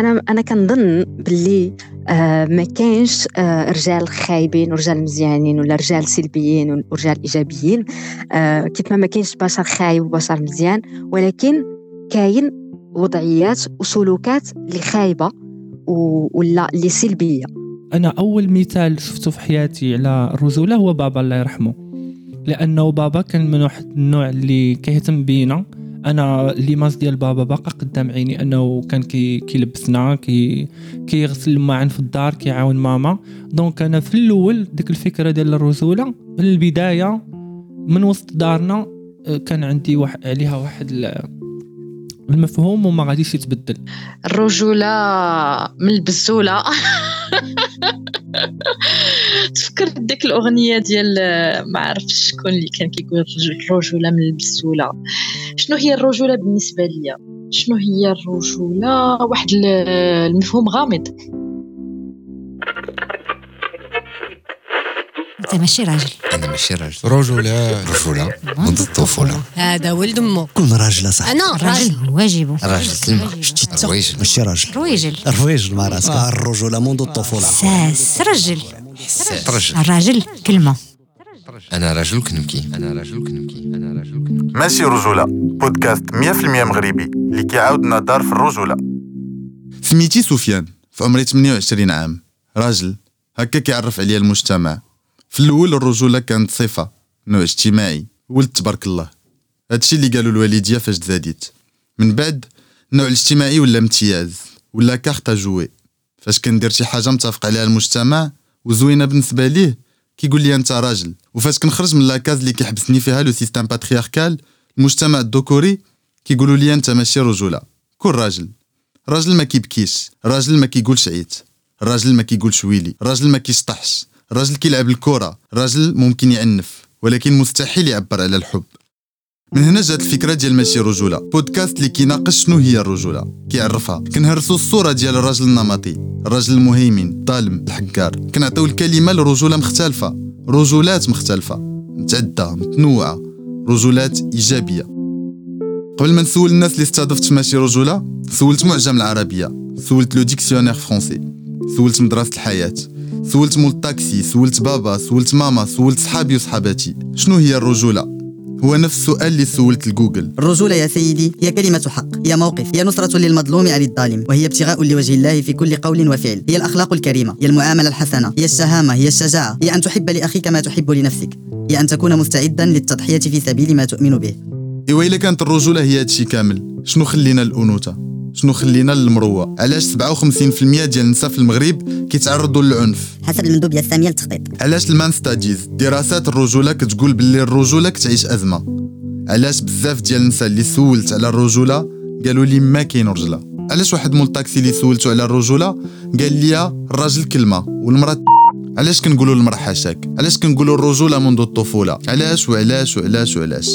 أنا أنا كنظن باللي آه ما كاينش آه رجال خايبين ورجال مزيانين ولا رجال سلبيين ورجال إيجابيين. آه كيف ما كاينش بشر خايب وبشر مزيان ولكن كاين وضعيات وسلوكات اللي خايبة ولا اللي سلبية. أنا أول مثال شفته في حياتي على الرجولة هو بابا الله يرحمه. لأنه بابا كان من واحد النوع اللي كيهتم بينا. أنا l'image ديال بابا باقا قدام عيني أنه كان كي كيلبسنا كي كيغسل الماعن في الدار كيعاون ماما. donc أنا في الأول ديك الفكرة ديال الرجوله من البداية من وسط دارنا كان عندي واحد عليها واحد المفهوم وما غاديش يتبدل. الرجولة من البسولة. تفكرت ديك الأغنية ديال ما عرفتش شكون اللي كان كيقول الرجولة من البسولة. شنو هي الرجولة بالنسبة ليا؟ شنو هي الرجولة؟ واحد المفهوم غامض. انت ماشي راجل. أنا ماشي راجل. رجولة. رجوله منذ الطفولة. هذا ولد أمه. كون راجل صح. أنا راجل. واجبه راجل كلمه شتي الرويجل. ماشي راجل. رويجل. الرويجل مع راسك. الرجولة منذ الطفولة. ساس رجل رجل الراجل كلمة. أنا راجل كنبكي. أنا راجل كنبكي. أنا راجل كنبكي. ماشي رجولة. بودكاست 100% مغربي. اللي كيعاود دار في الرجولة. سميتي سفيان في عمري 28 عام. راجل. هكا كيعرف عليا المجتمع. في الأول الرجولة كانت صفة نوع اجتماعي ولد تبارك الله. هادشي اللي قالوا الوالدية فاش تزاديت من بعد النوع الاجتماعي ولا امتياز ولا كارت جوي فاش كندير شي حاجة متفق عليها المجتمع وزوينة بالنسبة ليه كيقول لي أنت راجل. وفاش كنخرج من la case اللي كيحبسني فيها le système patriarcal المجتمع الذكوري كيقولوا لي أنت ماشي رجولة. كون راجل. راجل ما كيبكيش. راجل ما كيقولش عيت راجل ما كيقولش ويلي. راجل ما كيشطحش. راجل كيلعب الكرة راجل ممكن يعنف ولكن مستحيل يعبر على الحب. من هنا جات الفكرة ديال ماشي رجولة بودكاست اللي كيناقش شنو هي الرجولة. كيعرفها. كنهرسوا الصورة ديال الراجل النمطي الراجل المهيمن الظالم الحكار كنعطيو الكلمة لرجولة مختلفة رجولات مختلفة متعدده متنوعة رجولات إيجابية. قبل ما نسول الناس اللي استضفت ماشي رجولة سولت معجم العربية سولت le dictionnaire français سولت مدرسة الحياة. سولت مول الطاكسي سولت بابا سولت ماما سولت صحابي وصحاباتي. شنو هي الرجولة؟ هو نفس السؤال اللي سولت لجوجل. الرجولة يا سيدي هي كلمة حق هي موقف هي نصرة للمظلوم عن الظالم وهي ابتغاء لوجه الله في كل قول وفعل. هي الأخلاق الكريمة هي المعاملة الحسنة هي الشهامة هي الشجاعة. هي أن تحب لأخيك ما تحب لنفسك. هي أن تكون مستعدا للتضحية في سبيل ما تؤمن به. إيوا إلا كانت الرجولة هي هادشي كامل. شنو خلينا الأنوثة؟ شنو خلينا للمروة؟ علاش 57% ديال النساء في المغرب كيتعرضوا للعنف؟ حسب المندوبيه السامية للتخطيط. علاش ال men studies دراسات الرجولة كتقول باللي الرجولة كتعيش أزمة. علاش بزاف ديال النساء اللي سولت على الرجولة قالوا لي ما كاين رجلة علاش واحد مول الطاكسي اللي سولته على الرجولة قال لي الراجل كلمة والمرأة علاش كنقولوا المراه حاشاك؟ علاش كنقولوا الرجولة منذ الطفولة؟ علاش وعلاش وعلاش وعلاش؟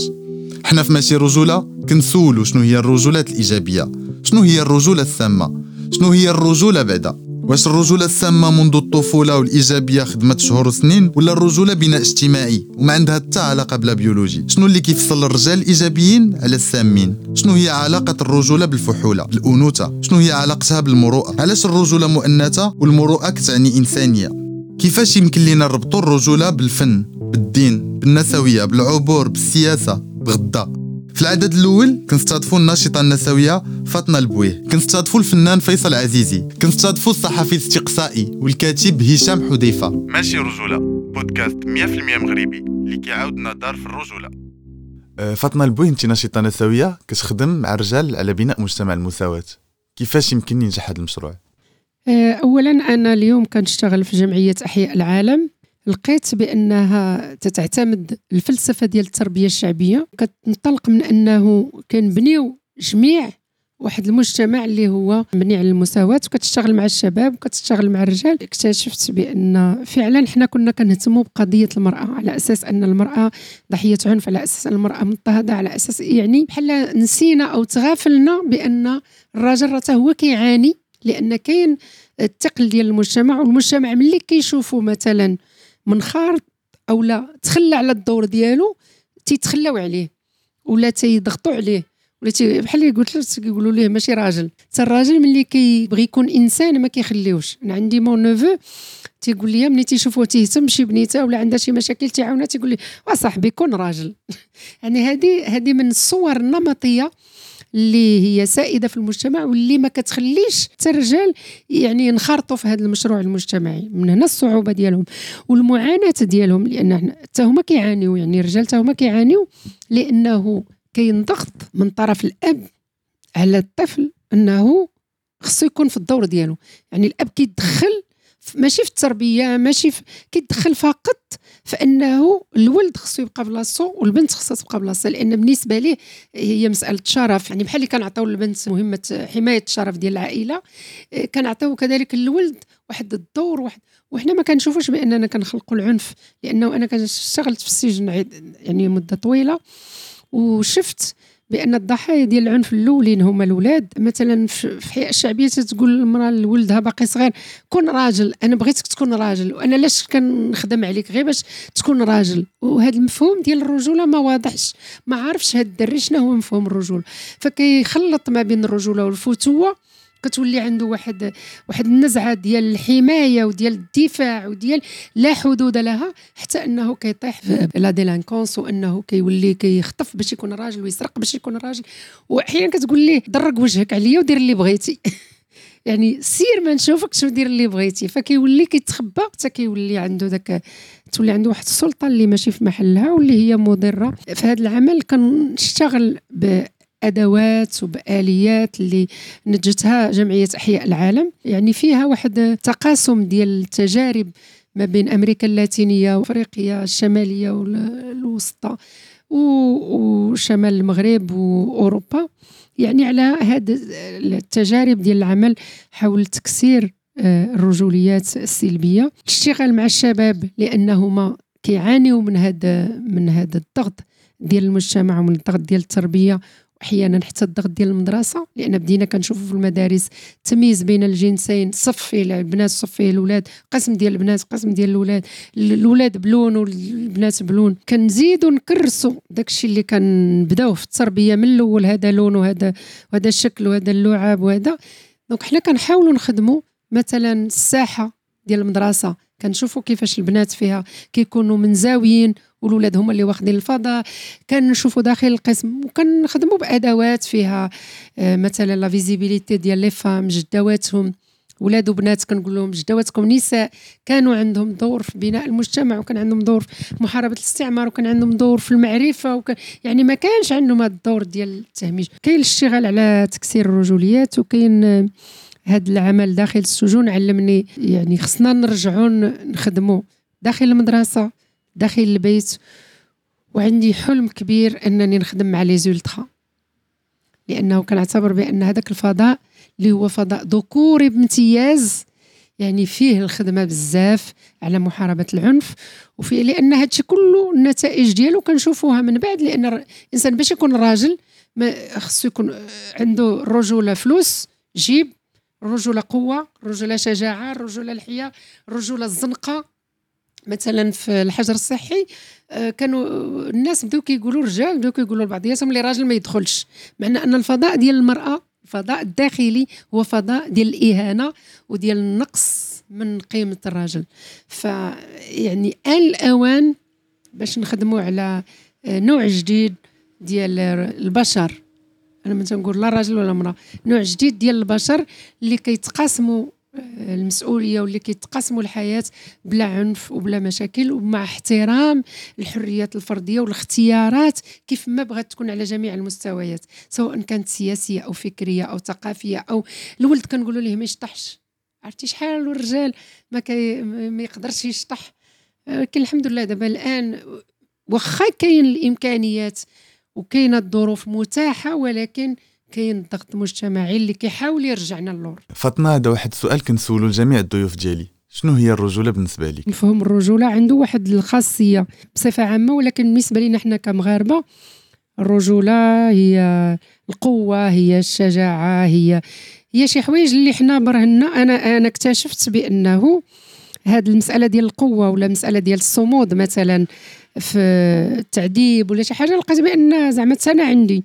حنا في ماشي رجولة كنسولوا شنو هي الرجولات الإيجابية. شنو هي الرجولة السامه شنو هي الرجولة بعدا؟ واش الرجولة السامه منذ الطفولة والإيجابية خدمت شهور وسنين ولا الرجولة بناء اجتماعي وما عندها حتى علاقة بلا بيولوجي شنو اللي كيفصل الرجال الإيجابيين على السامين شنو هي علاقة الرجولة بالفحولة الأنوثة؟ شنو هي علاقتها بالمروءة؟ علاش الرجولة مؤنثة والمروءة كتعني إنسانية؟ كيفاش يمكن لينا نربطوا الرجولة بالفن بالدين بالنسويه بالعبور بالسياسة بغدا في العدد الأول كنستضيفوا الناشطة النسوية فاطمة البويه كنستضيفوا الفنان فيصل عزيزي كنستضيفوا الصحفي الاستقصائي والكاتب هشام حذيفة. ماشي رجولة بودكاست 100% مغربي اللي كيعاود دار في الرجولة. أه، فاطمة البويه انت ناشطة نسوية كتخدم مع الرجال على بناء مجتمع المساواة. كيفاش يمكن ينجح هذا المشروع؟ أه، اولا أنا اليوم كنشتغل في جمعية أحياء العالم. لقيت بأنها تتعتمد الفلسفة ديال التربية الشعبية. كتنطلق من أنه كنبنيو جميع واحد المجتمع اللي هو مبني على المساواة وكتشتغل مع الشباب وكتشتغل مع الرجال. اكتشفت بأن فعلا حنا كنا كنهتموا بقضية المرأة على أساس أن المرأة ضحية عنف على أساس أن المرأة مضطهدة على أساس يعني بحال نسينا أو تغافلنا بأن الراجل راه هو كيعاني لأن كاين الثقل ديال المجتمع والمجتمع ملي كيشوفوا مثلا منخار أو لا تخلى على الدور ديالو تيتخلاو عليه ولا تيضغطوا عليه وليتي بحال اللي قلت لك كيقولوا ليه ماشي راجل. حتى الراجل ملي كيبغي يكون إنسان ما كيخليوش. أنا عندي مون نوفو تيقول لي ملي تيشوفوه تيهتم بشي بنيته ولا عندها شي مشاكل تيعاونها تيقول لي صاحبي كون راجل. يعني هذه هذه من الصور النمطية اللي هي سائدة في المجتمع واللي ما كتخليش حتى الرجال يعني ينخرطوا في هذا المشروع المجتمعي. من هنا الصعوبة ديالهم والمعاناة ديالهم لأن حتى هما كيعانيوا يعني الرجال حتى هما كيعانيوا لأنه كاين ضغط من طرف الأب على الطفل أنه خصو يكون في الدور ديالو. يعني الأب كيتدخل ماشي في التربية ماشي في كيتدخل فقط فإنه الولد خصو يبقى بلاصتو والبنت خصها تبقى بلاصتها لأن بالنسبة ليه هي مسألة شرف. يعني بحال اللي كنعطيو للبنت مهمة حماية الشرف ديال العائلة كنعطيو كذلك الولد واحد الدور واحد وحنا ما كنشوفوش بأننا كنخلقوا العنف لأنه أنا اشتغلت في السجن يعني مدة طويلة وشفت بأن الضحايا ديال العنف الأولين هما الاولاد مثلا في حياة الشعبية تتقول المرأة لولدها باقي صغير كون راجل أنا بغيتك تكون راجل وأنا لاش كنخدم عليك غير باش تكون راجل. وهذا المفهوم ديال الرجولة ما واضحش. ما عارفش هاد الدري شنو هو مفهوم الرجولة. فكيخلط ما بين الرجولة والفتوة كتولي عنده واحد واحد النزعة ديال الحماية وديال الدفاع وديال لا حدود لها حتى أنه كيطيح في la délinquance وأنه كيولي كيخطف باش يكون راجل ويسرق باش يكون راجل. وأحيانا كتقول ليه درق وجهك عليا ودير اللي بغيتي يعني سير ما نشوفكش ودير اللي بغيتي. فكيولي كيتخبى حتى كيولي عنده داك تولي عنده واحد السلطة اللي ماشي في محلها واللي هي مضرة. في هذا العمل كنشتغل أدوات وبآليات اللي نجتها جمعية أحياء العالم. يعني فيها واحد تقاسم ديال التجارب ما بين أمريكا اللاتينية وأفريقيا الشمالية والوسطى وشمال المغرب وأوروبا. يعني على هذه التجارب ديال العمل حول تكسير آه، الرجوليات السلبية. الاشتغال مع الشباب لأنهما كيعانيوا من هذا من هذا الضغط ديال المجتمع ومن الضغط ديال التربية أحيانا حتى الضغط ديال المدرسة لأن بدينا كنشوفوا في المدارس تمييز بين الجنسين صف فيه البنات صف فيه الاولاد قسم ديال البنات قسم ديال الاولاد الاولاد بلون والبنات بلون. كنزيدوا نكرسوا داكشي اللي كنبداوه في التربية من الأول هذا لون وهذا وهذا الشكل وهذا اللعاب وهذا. دونك حنا كنحاولوا نخدموا مثلا الساحة ديال المدرسة كنشوفوا كيفاش البنات فيها كيكونوا منزاويين والولاد هما اللي واخدين الفضاء كنشوفوا داخل القسم وكنخدموا بأدوات فيها آه، مثلا la visibilité ديال les femmes جدواتهم ولاد وبنات كنقول لهم جدواتكم نساء كانوا عندهم دور في بناء المجتمع وكان عندهم دور في محاربة الاستعمار وكان عندهم دور في المعرفة وكان يعني ما كانش عندهم هذا الدور ديال التهميش. كاين الاشتغال على تكسير الرجوليات وكاين هذا العمل داخل السجون علمني يعني خصنا نرجعوا نخدموا داخل المدرسة. داخل البيت وعندي حلم كبير أنني نخدم مع لي زولترا. لأنه كنعتبر بأن هذاك الفضاء اللي هو فضاء ذكوري بامتياز يعني فيه الخدمة بزاف على محاربة العنف وفيه لأن هادشي كله النتائج ديالو كنشوفوها من بعد لأن الإنسان باش يكون راجل خصو يكون عنده الرجوله فلوس جيب الرجوله قوة الرجوله شجاعة الرجوله الحياة الرجوله الزنقة. مثلا في الحجر الصحي آه، كانوا الناس بداو كيقولوا الرجال بداو كيقولوا لبعضياتهم اللي راجل ما يدخلش. مع ان الفضاء ديال المرأة الفضاء الداخلي هو فضاء ديال الإهانة وديال النقص من قيمة الراجل. فيعني آن الأوان باش نخدموا على آه، نوع جديد ديال البشر. أنا ما تنقول لا راجل ولا امراه نوع جديد ديال البشر اللي كيتقاسموا المسؤولية واللي كيتقاسموا الحياة بلا عنف وبلا مشاكل ومع احترام الحريات الفردية والاختيارات كيف ما بغات تكون على جميع المستويات سواء كانت سياسية أو فكرية أو ثقافية أو الولد كنقولوا ليه ما يشطحش. عرفتي شحال الرجال ما كي ما يقدرش يشطح؟ ولكن الحمد لله دابا الآن واخا كاين الإمكانيات وكاينة الظروف متاحة ولكن كاين ضغط مجتمعي اللي كيحاول يرجعنا للور. فاطمة هذا واحد السؤال كنسولو لجميع الضيوف ديالي. شنو هي الرجولة بالنسبة لك؟ مفهوم الرجولة عنده واحد الخاصية بصفة عامة ولكن بالنسبة لنا حنا كمغاربة الرجولة هي القوة هي الشجاعة هي هي شي حوايج اللي حنا برهنا. أنا أنا اكتشفت بأنه هذه المسألة ديال القوة ولا المساله ديال الصمود مثلا في التعذيب ولا شي حاجة لقيت بأن زعما أنا عندي.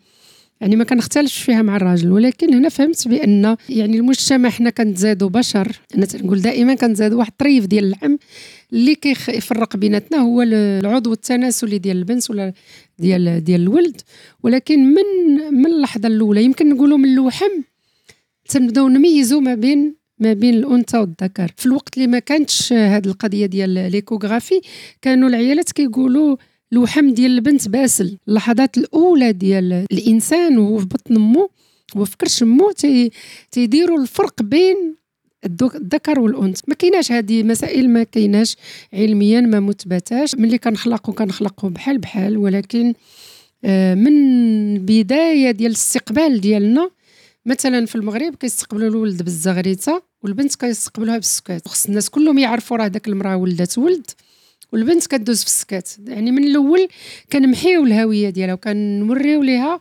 يعني ما كنختلفش فيها مع الراجل ولكن هنا فهمت بأن يعني المجتمع حنا كنتزادوا بشر. أنا تنقول دائما كنتزادوا واحد الطريف ديال اللحم اللي كيفرق بيناتنا هو العضو التناسلي ديال البنت ولا ديال ديال الولد. ولكن من من اللحظة الأولى يمكن نقولوا من اللوحم تنبداو نميزوا ما بين ما بين الأنثى والذكر. في الوقت اللي ما كانتش هذه القضية ديال l'échographie كانوا العيالات كيقولوا الوحم ديال البنت باسل. اللحظات الأولى ديال الإنسان وهو في بطن أمه وفي كرش أمه تيديروا الفرق بين الذكر والأنثى. ما كايناش هذه مسائل ما كايناش علميا ما مثبتاش. ملي كنخلقوا كنخلقوا بحال بحال. ولكن آه، من البدايه ديال الاستقبال ديالنا مثلا في المغرب كيستقبلوا الولد بالزغريته والبنت كيستقبلوها بالسكات خص الناس كلهم يعرفوا راه داك المرأة ولدت ولد. والبنت كدوز في السكات. يعني من الأول كنمحيو الهوية ديالها وكنوريو ليها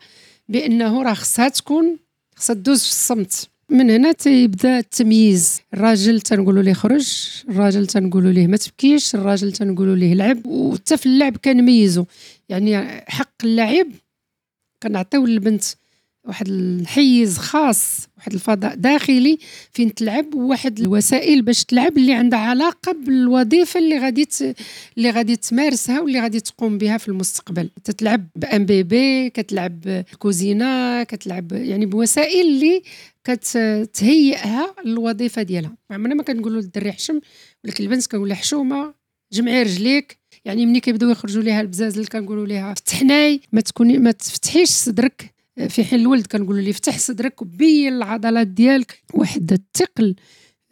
بأنه راه خصها تكون خصها تدوز في الصمت. من هنا تيبدأ التمييز. الراجل تنقولوا ليه خرج الراجل تنقولوا ليه ما تبكيش الراجل تنقولوا ليه لعب وحتى في اللعب كنميزو. يعني حق اللعب كنعطيو للبنت واحد الحيز خاص واحد الفضاء داخلي فين تلعب وواحد الوسائل باش تلعب اللي عندها علاقة بالوظيفة اللي غادي اللي غادي تمارسها واللي غادي تقوم بها في المستقبل. تتلعب بان بيبي كتلعب كوزينة كتلعب يعني بوسائل اللي كتهيئها للوظيفة ديالها. عمرنا ما كنقولوا للدري حشم ولكن البنت كنقول حشومة جمعي رجليك. يعني ملي كيبداو يخرجوا ليها البزاز اللي كنقولوا ليها فتحناي ما تكوني ما تفتحيش صدرك. في حين الولد كنقولوا ليه فتح صدرك وبين العضلات ديالك واحد الثقل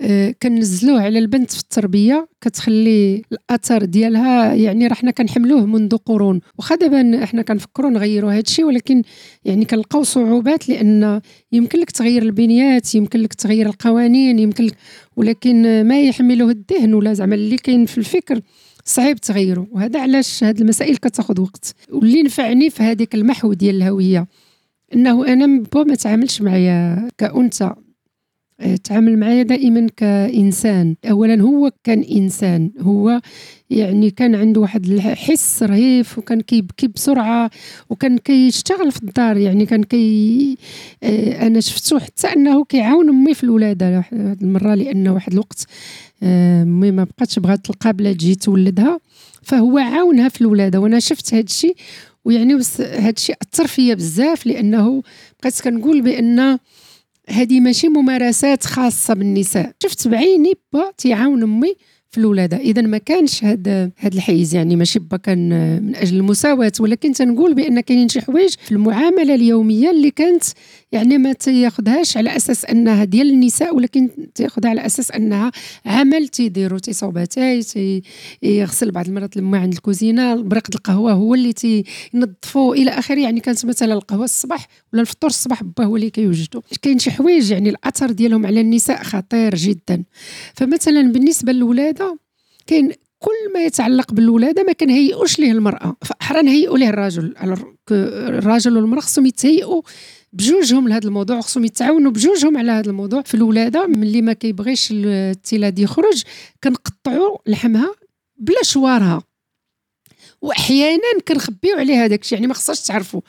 آه، كنزلوه على البنت في التربية كتخلي الأثر ديالها يعني راه حنا كنحملوه منذ قرون. واخا دابا حنا كنفكروا نغيروا هذا الشيء ولكن يعني كنلقاو صعوبات لأن يمكن لك تغير البنيات يمكن لك تغير القوانين يمكن لك ولكن ما يحمله الذهن ولا زعما اللي كاين في الفكر صعيب تغيره وهذا علاش هذه المسائل كتاخذ وقت. واللي نفعني في هذيك المحو ديال الهوية. إنه أنا بو ما تعاملش معايا كأنثى. آه، تعامل معايا دائما كإنسان. اولا هو كان إنسان. هو يعني كان عنده واحد الحس رهيف وكان كيبكي بسرعة وكان كيشتغل في الدار. يعني كان كي آه، أنا شفتو حتى أنه كيعاون أمي في الولادة. واحد المرة لأنه واحد الوقت آه، أمي ما بقاتش بغات القابله تجي تولدها فهو عاونها في الولادة وأنا شفت هذا الشيء ويعني هذا الشيء أثر فيا بزاف لأنه بقيت كنقول بأن هذه ماشي ممارسات خاصة بالنساء. شفت بعيني با تيعاون أمي في الولادة. إذا ما كانش هذا هذا الحيز يعني ماشي با كان من أجل المساواة ولكن تنقول بأن كاينين شي حوايج في المعاملة اليومية اللي كانت يعني ما تياخذهاش على أساس أنها ديال النساء ولكن تاخذها على أساس أنها عمل تيديروا تيصوب تاي تيغسل بعض المرات لما عند الكوزينة بريق القهوة هو اللي تينظفوا إلى آخره. يعني كانت مثلا القهوة الصباح ولا الفطور الصباح با هو اللي كيوجدوا كاين شي حوايج يعني الأثر ديالهم على النساء خطير جدا. فمثلا بالنسبة للولادة كاين كل ما يتعلق بالولادة ما كنهيئوش ليه المرأة. فاحرى نهيئوا ليه الرجل. الراجل والمرأة خصهم يتهيئوا بجوجهم لهذا الموضوع خصهم يتعاونوا بجوجهم على هذا الموضوع. في الولادة ملي ما كيبغيش التيلاد يخرج كنقطعوا لحمها بلا شوارها. واحيانا كنخبيو عليها داك الشيء يعني ما خصهاش تعرفوا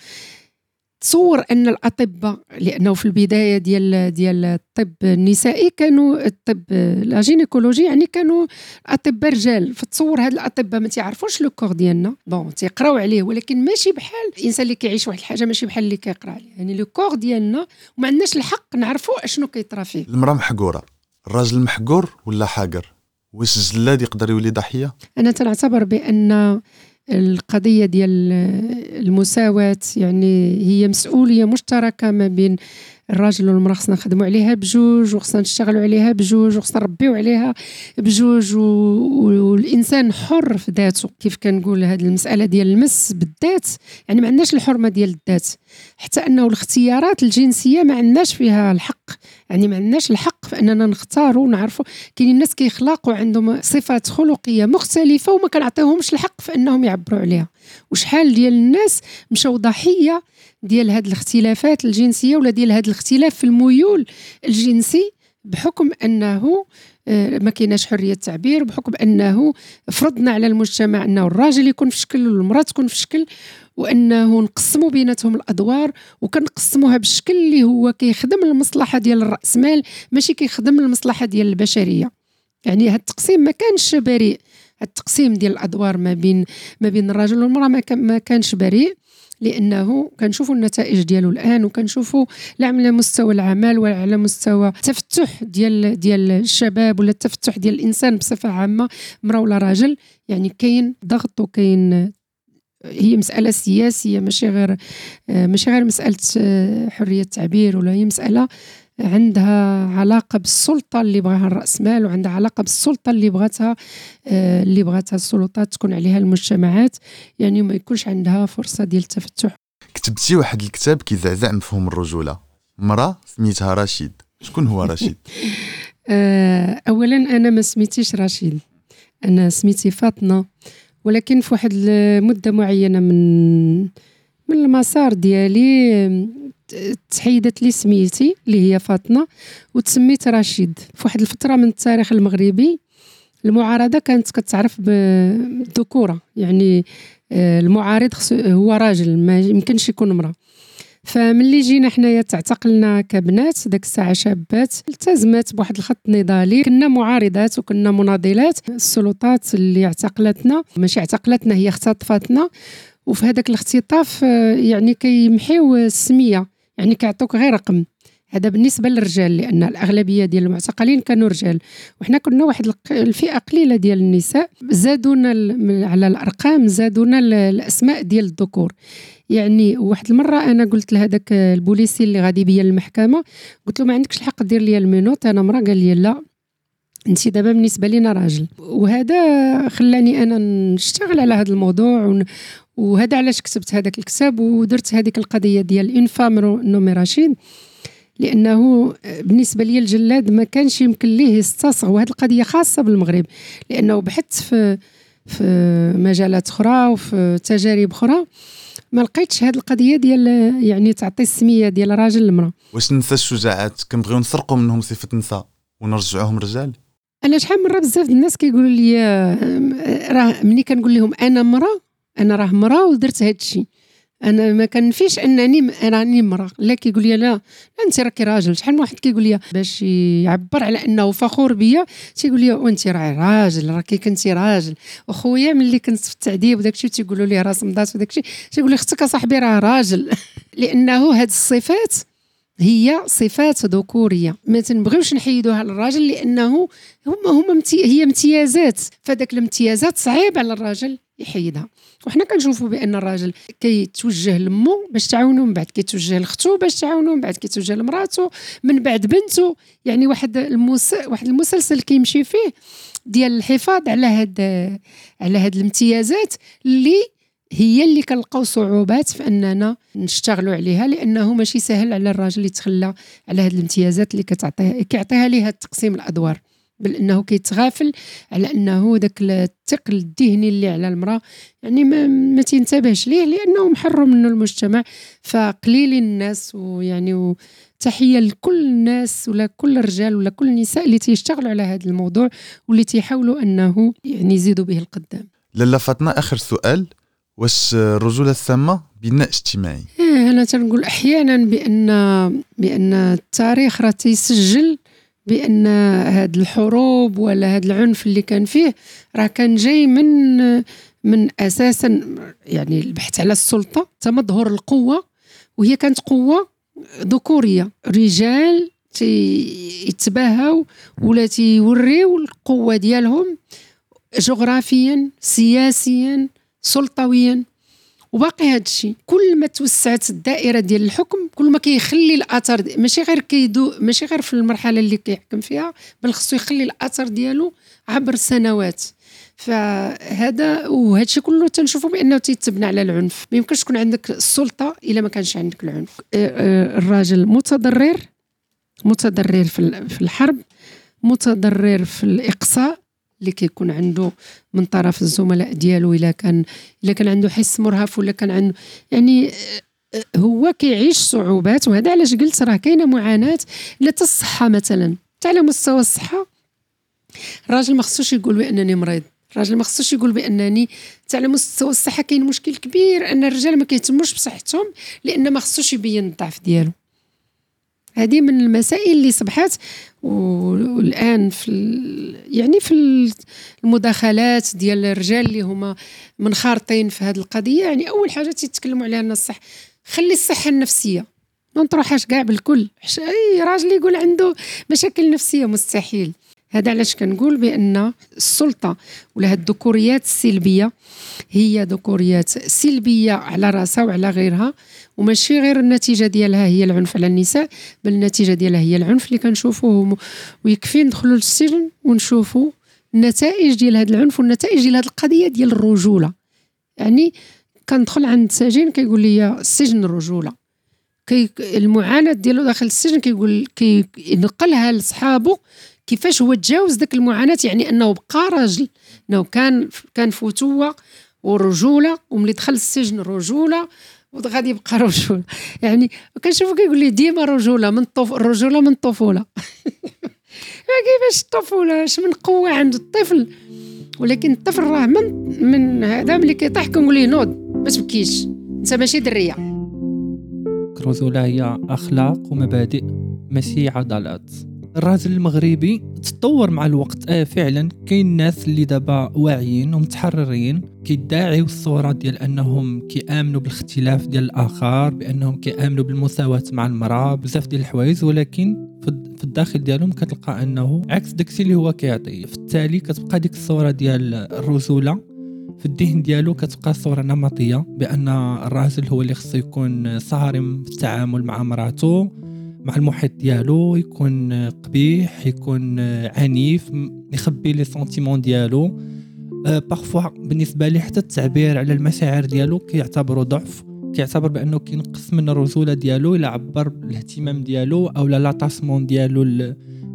تصور أن الأطباء لأنه في البداية ديال ديال الطب النسائي كانوا الطب la gynécologie يعني كانوا أطباء رجال. فتصور هاد الأطباء ما تيعرفوش le corps ديالنا. bon تيقراو عليه ولكن ماشي بحال الإنسان اللي كيعيش واحد الحاجة ماشي بحال اللي كيقرأ عليه يعني le corps ديالنا وما عندناش الحق نعرفوا أشنو كيطرا فيه. المرأة محقورة. الراجل محقور ولا حاقر؟ واش الجلاد يقدر يولي ضحية؟ أنا تنعتبر بأن القضية ديال المساواة يعني هي مسؤولية مشتركة ما بين الراجل والمرأة خصنا نخدموا عليها بجوج وخصنا نشتغلوا عليها بجوج وخصنا نربيو عليها بجوج. والإنسان حر في ذاته كيف كنقول هذه المسألة ديال المس بالذات. يعني ما عندناش الحرمة ديال الذات. حتى أنه الاختيارات الجنسية ما عندناش فيها الحق. يعني ما عندناش الحق في أننا نختاروا ونعرفوا كاين الناس كيخلقوا عندهم صفات خلقية مختلفة وما كنعطيهمش الحق في أنهم يعبروا عليها. وشحال ديال الناس مشاو ضحية ديال هاد الاختلافات الجنسية ولا ديال هاد الاختلاف في الميول الجنسي بحكم أنه آه، ما كايناش حرية التعبير بحكم أنه فرضنا على المجتمع أنه الراجل يكون في شكل والمرأة تكون في شكل وأنه نقسموا بيناتهم الأدوار وكنقسموها بالشكل اللي هو كيخدم المصلحة ديال الرأسمال ماشي كيخدم المصلحة ديال البشرية. يعني هذا التقسيم ما كانش بريء. التقسيم ديال الأدوار ما بين ما بين الرجل والمرأة ما, كان ما كانش بريء لأنه كنشوفوا النتائج ديالو الآن وكنشوفوا لا على مستوى العمل ولا على مستوى التفتح ديال ديال الشباب ولا التفتح ديال الإنسان بصفة عامة امراه ولا راجل يعني كاين ضغط وكاين هي مسألة سياسية ماشي غير ماشي غير مسألة حرية التعبير ولا هي مسألة عندها علاقة بالسلطة اللي بغاها الرأسمال وعندها علاقة بالسلطة اللي بغاتها اللي بغاتها السلطات تكون عليها المجتمعات. يعني ما يكونش عندها فرصة ديال التفتح. كتبتي واحد الكتاب كيزعزع مفهوم الرجولة. مرة سميتها رشيد. شكون هو رشيد؟ آه، أولا أنا ما سميتيش رشيد. أنا سميتي فاطمة ولكن في واحد المدة معينة من من المسار ديالي تحيدت لي سميتي اللي هي فاطمة وتسميت رشيد. في واحد الفترة من التاريخ المغربي المعارضة كانت كتعرف بالذكورة. يعني آه، المعارض هو راجل ما يمكنش يكون امرأة. فملي جينا حنايا تعتقلنا كبنات داك الساعة شابات التزمت بواحد الخط نضالي. كنا معارضات وكنا مناضلات. السلطات اللي اعتقلتنا ماشي اعتقلتنا هي اختطفتنا وفي هذاك الاختطاف آه، يعني كيمحيو السمية يعني كيعطوك غير رقم. هذا بالنسبة للرجال لأن الأغلبية ديال المعتقلين كانوا رجال. وحنا كنا واحد الفئة قليلة ديال النساء زادونا على الأرقام زادونا الأسماء ديال الذكور. يعني واحد المرة أنا قلت لهذاك البوليسي اللي غادي بيا للمحكمة قلت له ما عندكش الحق دير لي les menottes أنا مرا قال لي لا انت دابا بالنسبة لينا راجل. وهذا خلاني أنا نشتغل على هذا الموضوع وهذا علاش كتبت هذاك الكتاب ودرت هذيك القضية ديال une femme nommée رشيد لأنه بالنسبة لي الجلاد ما كانش يمكن ليه يستصغ وهذه القضية خاصة بالمغرب لأنه بحثت في في مجالات أخرى وفي تجارب أخرى ما لقيتش هذه القضية ديال يعني تعطي السمية ديال راجل للمراه واش النساء الشجاعات؟ كنبغيو نسرقوا منهم صفة نساء ونرجعوهم رجال. أنا شحال من مرة بزاف الناس كيقولوا لي راه ملي كنقول لهم أنا مرأة أنا راه مراه ودرت هذا الشيء أنا ما كنفيش أنني راني مراه لا كيقول لي لا انت راكي راجل. شحال من واحد كيقول لي باش يعبر على أنه فخور بيا تيقول لي وانت راه راجل راكي كنتي راجل. وخويا ملي كنت في التعذيب وداك الشيء تيقولوا لي راس مضات وداك الشيء تيقول لي أختك صاحبي راه راجل. لأنه هاد الصفات هي صفات ذكورية. ما تنبغيوش نحيدوها للراجل لأنه هما هما هي امتيازات. فداك الامتيازات صعيب على الراجل يحيدها. وحنا كنشوفوا بأن الراجل كيتوجه لمو باش تعاونو من بعد كيتوجه لختو باش تعاونو من بعد كيتوجه لمراتو من بعد بنته يعني واحد المس... واحد المسلسل كيمشي فيه ديال الحفاظ على هاد على هاد الامتيازات اللي هي اللي كنلقاو صعوبات في أننا نشتغلوا عليها لأنه ماشي سهل على الراجل يتخلى على هاد الامتيازات اللي كتعطيها كيعطيها ليه تقسيم الأدوار. بل إنه كيتغافل على إنه ذاك الثقل الذهني اللي على المرأة. يعني ما, ما تنتبهش ليه؟ لأنه محرم منه المجتمع فقليل الناس ويعني تحيه لكل الناس ولا كل الرجال ولا كل النساء اللي تيشتغلوا على هذا الموضوع واللي تيحاولوا إنه يعني يزيدوا به القدام. لاله فاطمة آخر سؤال. واش الرجولة السامه بناء اجتماعي؟ إيه أنا تنقول أحيانا بان بأن التاريخ راه تيسجل بأن هاد الحروب ولا هاد العنف اللي كان فيه راه كان جاي من من أساسا يعني البحث على السلطة تمظهر القوة وهي كانت قوة ذكورية. رجال تيتباهوا ولا تيوريو القوة ديالهم جغرافيا سياسيا سلطويا. وباقي هذا الشيء كل ما توسعت الدائرة ديال الحكم كل ما كيخلي الأثر ماشي غير كيدو ماشي غير في المرحلة اللي كيحكم فيها بل خصو يخلي الأثر ديالو عبر السنوات فهذا وهذا الشيء كله تنشوفوا بأنه تيتبنى على العنف. ما يمكنش تكون عندك السلطة إلا ما كانش عندك العنف. الراجل متضرر متضرر في الحرب متضرر في الإقصاء اللي كيكون عنده من طرف الزملاء ديالو إلا كان إلا كان عنده حس مرهف ولا كان عنده يعني آه، هو كيعيش صعوبات وهذا علاش قلت راه كاينة معاناة لا الصحة مثلا. على مستوى الصحة الراجل ما خصوش يقول بأنني مريض. الراجل ما خصوش يقول بانني حتى على مستوى الصحة كاين مشكل كبير أن الرجال ما كيهتموش بصحتهم لأن ما خصوش يبين الضعف ديالو. هذه من المسائل اللي صبحت والآن في يعني في المداخلات ديال الرجال اللي هما منخرطين في هذه القضية. يعني أول حاجة تيتكلموا عليها الصح خلي الصحة النفسية. ما نطرحهاش كاع بالكل. أي راجل يقول عنده مشاكل نفسية مستحيل. هذا علاش كنقول بأن السلطة ولا هاد الذكوريات السلبية هي ذكوريات سلبية على رأسها وعلى غيرها. وماشي غير النتيجة ديالها هي العنف على النساء بل النتيجة ديالها هي العنف اللي كنشوفوه ويكفي ندخلوا للسجن ونشوفوا النتائج ديال هذا العنف والنتائج ديال هذه القضية ديال الرجولة. يعني كندخل عند سجين كيقول لي السجن الرجولة. كي المعاناة ديالو داخل السجن كيقول كينقلها لصحابه كيفاش هو تجاوز ديك المعاناة يعني أنه بقى راجل أنه كان كان فتوة ورجولة وملي دخل السجن رجولة وغادي يبقى رجولة. يعني كنشوفو كيقول لي ديما رجولة من الطف... الرجوله من الطفوله كيفاش الطفوله اش من قوة عند الطفل؟ ولكن الطفل راه من من هذا ملي كيطيح كنقول ليه نوض ما تبكيش. انت ماشي درية. الرجوله هي أخلاق ومبادئ ماشي عضلات. الراجل المغربي تطور مع الوقت. آه فعلا كاين ناس اللي دابا واعيين ومتحررين. كيدعيو الصورة ديال أنهم كيآمنوا بالاختلاف ديال الآخر بأنهم كيآمنوا بالمساواة مع المرأة بزاف ديال الحوايج ولكن في الداخل ديالهم كتلقى أنه عكس داكشي اللي هو كيعطي. في التالي كتبقى ديك الصورة ديال الرجولة في الذهن ديالو كتبقى صورة نمطية بأن الراجل هو اللي خصو يكون صارم في التعامل مع مرأته مع المحيط ديالو يكون قبيح يكون عنيف يخبي les sentiments ديالو. parfois أه، بالنسبة لي حتى التعبير على المشاعر ديالو كيعتبروا ضعف كيعتبر بأنه كينقص من الرجولة ديالو إلى عبر الاهتمام ديالو أو لا l'attachement ديالو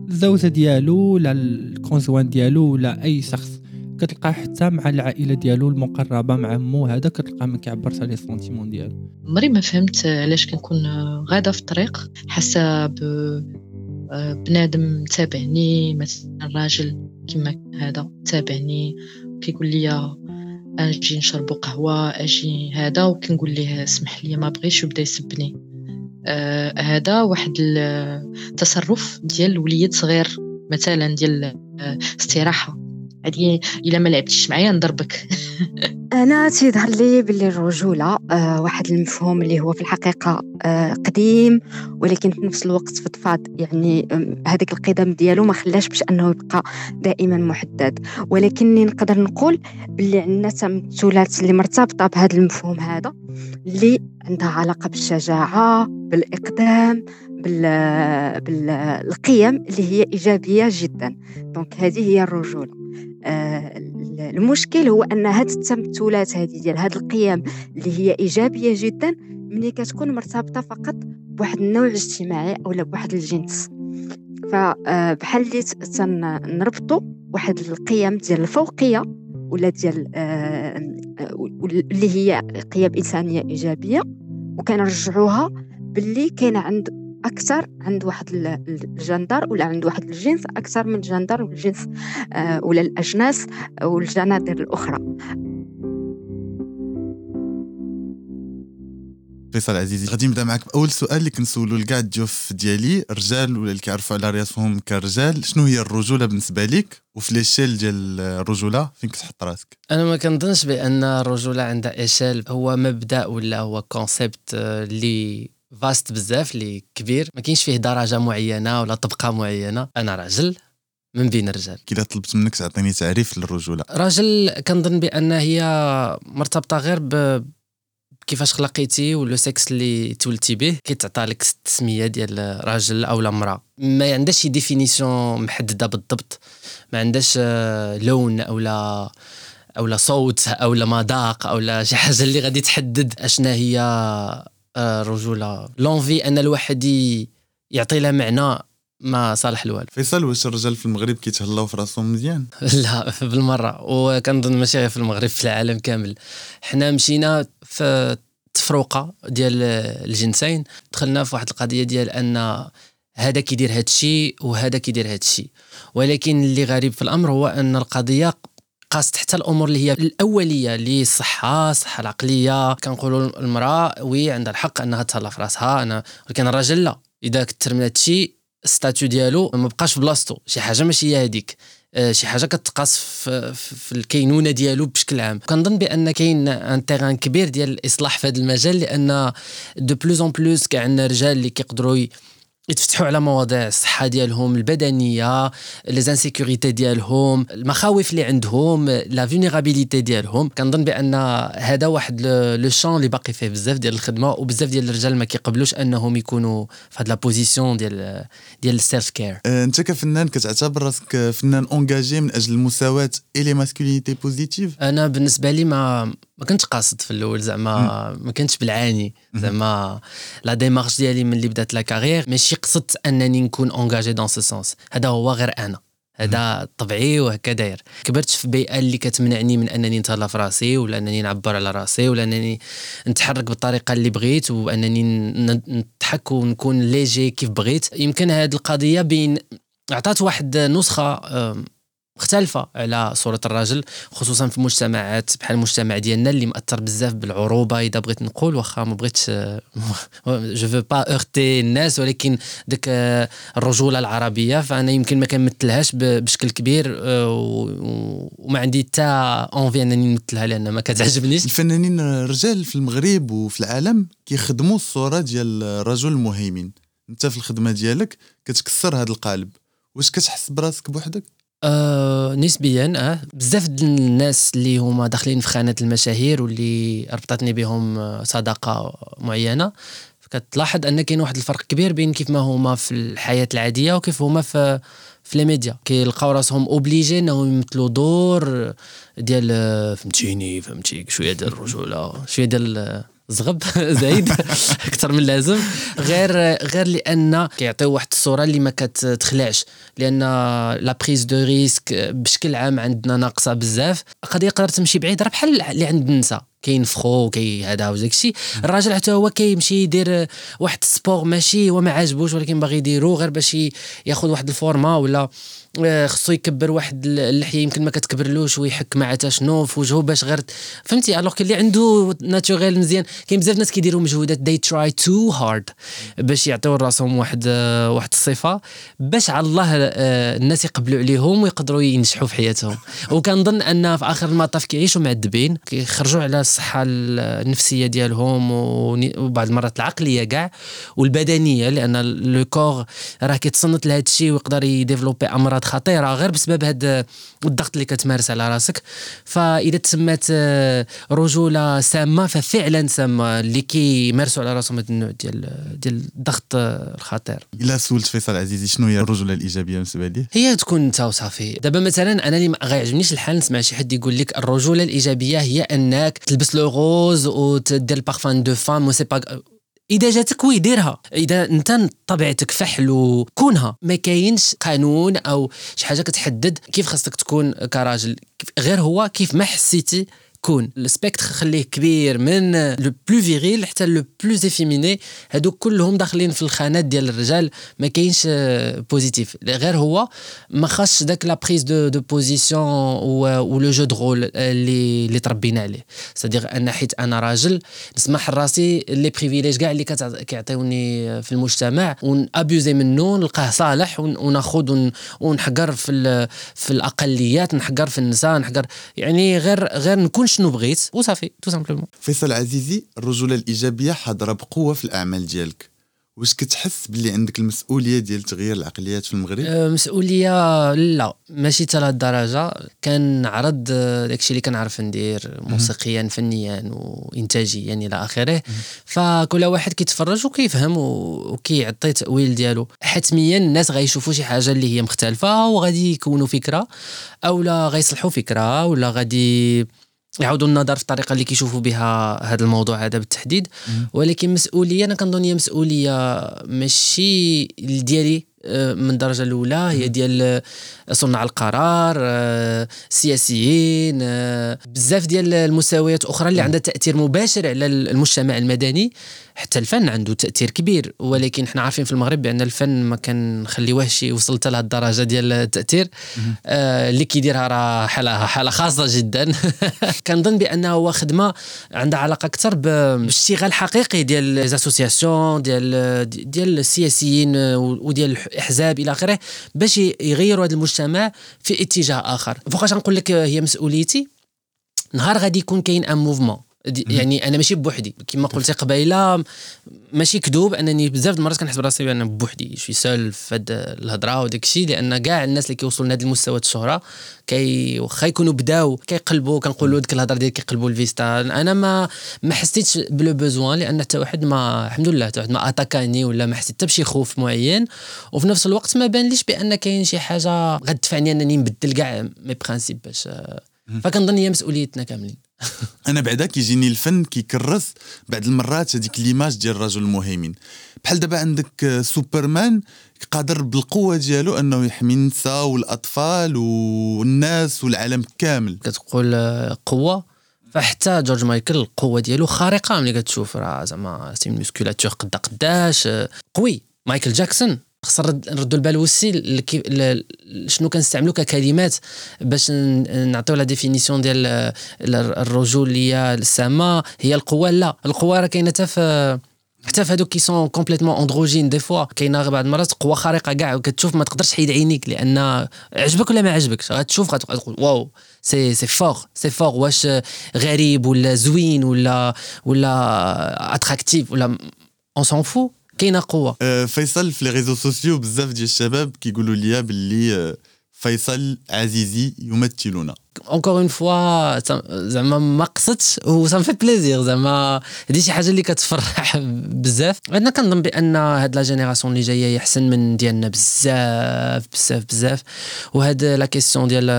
الزوجه ديالو ولا الكونجوان ديالو ولا أي شخص. كتلقى حتى مع العائلة ديالو المقربة مع مو هذا كتلقى ما كيعبرش على سونتيمون ديالو. عمري ما فهمت علاش كنكون غاده في الطريق حاسة ب بنادم تابعني مثلا راجل كما هذا تابعني كيقول لي أجي نشرب قهوة أجي هذا. وكنقول ليه اسمح لي ما بغيش وبدا يسبني. آه هذا واحد التصرف ديال وليد صغير مثلا ديال استراحة. هذه إلا ما لعبتيش معايا نضربك. أنا تيظهر لي باللي الرجولة آه واحد المفهوم اللي هو في الحقيقة آه قديم ولكن في نفس الوقت فضفاض يعني هذاك القدم ديالو ما خلاش باش أنه يبقى دائما محدد. ولكني نقدر نقول باللي عندنا تمثلات اللي مرتبطة بهذا المفهوم هذا اللي عندها علاقة بالشجاعة بالإقدام بالقيم اللي هي إيجابية جدا. دونك هذه هي الرجولة. آه، المشكل هو أن هاد التمثلات هذه ديال هاد القيم اللي هي إيجابية جدا ملي كتكون مرتبطة فقط بواحد النوع اجتماعي أو بواحد الجنس. فبحال اللي تنربطوا واحد القيم ديال الفوقية ولا ديال آه، اللي هي قيم إنسانية إيجابية وكنرجعوها باللي كاين عند أكثر عند واحد الجندر ولا عند واحد الجنس أكثر من جندر والجنس آه، ولا الأجناس والجنادر الأخرى. فيصل عزيزي غادي نبدأ معك بأول سؤال اللي كنسولو لكاع الضيوف ديالي. الرجال ولا اللي كيعرفوا على رأسهم كرجال شنو هي الرجولة بالنسبة لك؟ وفي ليشيل ديال الرجولة فين كتحط راسك؟ أنا ما كنظنش بأن الرجولة عندها échelle هو مبدأ ولا هو concept اللي vaste بزاف اللي كبير. ما كاينش فيه درجة معينة ولا طبقة معينة. أنا راجل من بين الرجال. كي طلبت منك تعطيني تعريف للرجولة. راجل كنظن بأن هي مرتبطة غير ب كيفاش خلقيتي و le sexe اللي تولدتي به. كيتعطى لك التسميه ديال راجل أو امرأة. ما عندهاش شي définition محددة بالضبط. ما عندهاش آه، لون أو لا أو لا صوت أو لا مذاق أو لا شي حاجة اللي غادي تحدد أشنا هي الرجولة. لونفي أن الواحد يعطي لها معنى ما صالح الوالد. فيصل واش الرجال في المغرب كيتهلاو في راسهم مزيان؟ لا بالمرة. وكنظن ماشي غير في المغرب في العالم كامل. حنا مشينا في التفروقه ديال الجنسين. دخلنا في واحد القضية ديال أن هذا كيدير هذا الشيء وهذا كيدير هذا الشيء ولكن اللي غريب في الأمر هو أن القضية قاست حتى الأمور اللي هي الأولية للصحة الصحه العقلية. كنقولوا المرأة oui عندها الحق أنها تهلا في راسها. أنا ولكن الراجل لا. إذا كثر من هادشي statut ديالو ما بقاش في بلاصتو. شي حاجة ماشي هي هذيك آه، شي حاجة كتقاس في, في الكينونة ديالو بشكل عام. كنظن بأن كاين un terrain كبير ديال الإصلاح في هذا المجال لأن de plus en plus كاع عندنا رجال اللي كيقدروا يتفتحوا على مواضيع الصحة ديالهم البدنية les insécurités ديالهم المخاوف اللي عندهم la vulnérabilité ديالهم. كنظن بأن هذا واحد le champ اللي باقي فيه بزاف ديال الخدمة وبزاف ديال الرجال ما كيقبلوش أنهم يكونوا في هاد la position ديال ديال ال self-care آه، أنت كفنان كتعتبر راسك فنان engagé من أجل المساواة et les masculinités positives أنا بالنسبة لي ما ما كنتش قاصد في الأول زعما ما كنتش بالعاني زعما. la démarche ديالي ملي بدات la carrière ماشي قصدت أنني نكون engagé dans ce sens هذا هو غير أنا. هذا طبعي وهكا داير. كبرت في بيئة اللي كتمنعني من أنني نتهلا في راسي ولا أنني نعبر على راسي ولا أنني نتحرك بالطريقة اللي بغيت وأنني نضحك ونكون ليجي كيف بغيت. يمكن هذه القضية بين عطات واحد نسخة مختلفة على صورة الراجل خصوصا في المجتمعات بحال المجتمع ديالنا اللي مأثر بزاف بالعروبة إذا بغيت نقول واخا ما بغيتش je veux pas heurter الناس ولكن ديك آه، الرجولة العربية فأنا يمكن ما كنمثلهاش بشكل كبير آه، وما عندي حتى envie أنني نمثلها لأن ما كتعجبنيش. الفنانين الرجال في المغرب وفي العالم كيخدموا الصورة ديال الرجل المهيمن. أنت في الخدمة ديالك كتكسر هذا القالب. واش كتحس براسك بوحدك؟ آه نسبيا آه. بزاف الناس اللي هما داخلين في خانة المشاهير واللي ربطتني بهم آه، صداقة معينة. كتلاحظ أن كاين واحد الفرق كبير بين كيف ما هما في الحياة العادية وكيف هما في في les médias. كيلقاو راسهم obligés إنهم يمثلوا دور ديال آه، فهمتيني فهمتي شوية ديال الرجولة شوية ديال زغب زايد أكثر من اللازم غير غير لأن كيعطيو واحد الصورة اللي ما كتخلعش. لأن لا بريز دو ريسك بشكل عام عندنا ناقصة بزاف. قد يقدر تمشي بعيد راه بحال اللي عند النساء. كاين فخو كاين هذا وداك الشيء. الراجل حتى هو كيمشي يدير واحد السبور ماشي هو ما عاجبوش ولكن باغي يديرو غير باش ياخذ واحد الفورما ولا آه، خصو يكبر واحد اللحية يمكن ما كتكبرلوش ويحك مع حتى شنو في وجهه باش غير فهمتي؟ alors اللي عنده naturel مزيان. كاين بزاف ناس كيديروا مجهودات they try too hard باش يعطيو راسهم واحد آه، واحد الصفة باش على الله آه، الناس يقبلوا عليهم ويقدروا ينجحوا في حياتهم. وكنظن أن في آخر المطاف كيعيشوا معذبين كيخرجوا على الصحة النفسية ديالهم وبعض المرات العقلية كاع والبدنية لأن le corps راه كيتصنت لهذا الشيء ويقدر ي développer أمراض خطيرة غير بسبب هذا الضغط اللي كتمارس على راسك. فإذا تسمات آه، رجولة سامة ففعلا سامة اللي كيمارسوا على راسهم هذا النوع ديال ديال الضغط آه، الخطير. إلا سولت فيصل عزيزي شنو هي الرجولة الإيجابية بالنسبة ليه؟ هي تكون أنت وصافي. دابا مثلا أنا اللي ما غيعجبنيش الحال نسمع شي حد يقول لك الرجولة الإيجابية هي أنك تلبس le rose وتدير ال parfum de femme و sais pas إذا جاتك oui ديرها. إذا أنت طبيعتك فحل وكونها. ما كاينش قانون أو شي حاجة كتحدد كيف خاصك تكون كراجل. غير هو كيف ما حسيتي كون. ال spectre خليه كبير من le plus viril حتى le plus efféminé هادوك كلهم داخلين في الخانات ديال الرجال ما كاينش positif غير هو ما خاصش داك la prise de de position و le jeu de rôle اللي اللي تربينا عليه. c'est-à-dire أن حيت أنا راجل نسمح لراسي les privilèges كاع اللي كيعطيوني في المجتمع ون abuser منه نلقاه صالح ون- وناخذ ون- ونحقر في في الأقليات نحقر في النساء نحقر. يعني غير غير نكون شنو بغيت وصافي tout simplement فيصل عزيزي الرجوله الايجابيه حاضره بقوة في الأعمال ديالك. واش كتحس باللي عندك المسؤولية ديال تغيير العقليات في المغرب؟ أه، مسؤولية لا ماشي حتى الدرجه كنعرض أه، داكشي اللي كنعرف ندير موسيقيا فنيا وانتاجيا إلى آخره. فكل واحد كيتفرج وكيفهم وكيعطي تأويل ديالو. حتميا الناس غيشوفوا شي حاجة اللي هي مختلفة وغادي يكونوا فكرة أو لا غيصلحوا فكرة ولا غادي يعاودوا النظر في الطريقة اللي كيشوفوا بها هذا الموضوع هذا بالتحديد. ولكن مسؤولية أنا كنظن هي مسؤولية ماشي ديالي آه، من الدرجة الأولى هي ديال صناع القرار آه، سياسيين آه، بزاف ديال المساويات أخرى اللي عندها تأثير مباشر على المجتمع المدني. حتى الفن عنده تأثير كبير ولكن إحنا عارفين في المغرب بأن الفن ما كنخليوهش يوصل حتى لهذه الدرجة ديال التأثير. آه اللي كيديرها راه حالة حالة خاصة جدا. كنظن بأنه هو خدمة عندها علاقة أكثر بالاشتغال حقيقي ديال les associations ديال ديال السياسيين وديال الأحزاب إلى آخره باش يغيروا هذا المجتمع في اتجاه آخر. فوقاش نقول لك هي مسؤوليتي؟ نهار غادي يكون كاين un mouvement يعني أنا ماشي بوحدي. كما قلت قبيلة ماشي كذوب. انني بزاف المرات كنحس براسي بان بوحدي. شي سول في هاد الهضرة وداك الشيء. لأن كاع الناس اللي كيوصلوا لهذا المستوى الشهرة كي واخا يكونوا بداو كيقلبوا. كنقولوا ديك الهضرة ديال كيقلبوا الفيستا أنا ما ما حسيتش le besoin لأن حتى واحد ما الحمد لله حتى واحد ما أتاكاني ولا ما حسيت حتى بشي خوف معين. وفي نفس الوقت ما بان ليش بأن كاين شي حاجة غتدفعني أنني نبدل كاع mais principe باش فكنظن هي مسؤوليتنا كاملين. أنا بعدا كيجيني الفن كيكرس بعض المرات هذيك l'image ديال الرجل المهيمن. بحال دابا عندك سوبرمان قادر بالقوة ديالو أنه يحمي النساء والأطفال والناس والعالم كامل. كتقول قوة. فحتى جورج مايكل القوة ديالو خارقة ملي كتشوف راه زعما sa musculature قدا قداش قوي. مايكل جاكسون خص نردوا البال و c'est شنو كنستعملوا ككلمات باش نعطيو la définition ديال الرجوليه السامة. هي القوة لا. القوة راه كاينة حتى في حتى في هذوك qui sont complètement androgynes des fois كاينة بعض المرات قوة خارقة كاع وكتشوف ما تقدرش تحيد عينيك لأن عجبك ولا ما عجبكش؟ غتشوف غتقول waouh c'est c'est fort c'est fort واش غريب ولا زوين ولا ولا attractif ولا on s'en fout كاينة قوة. أه فيصل في les réseaux sociaux بزاف ديال الشباب كيقولوا لي باللي فيصل عزيزي يمثلنا. encore une fois زعما ما قصدتش و ça fait plaisir زعما هادي شي حاجة اللي كتفرح بزاف أنا كنظن بان هاد la génération اللي جاية يحسن من ديالنا بزاف بزاف بزاف وهاد la question ديال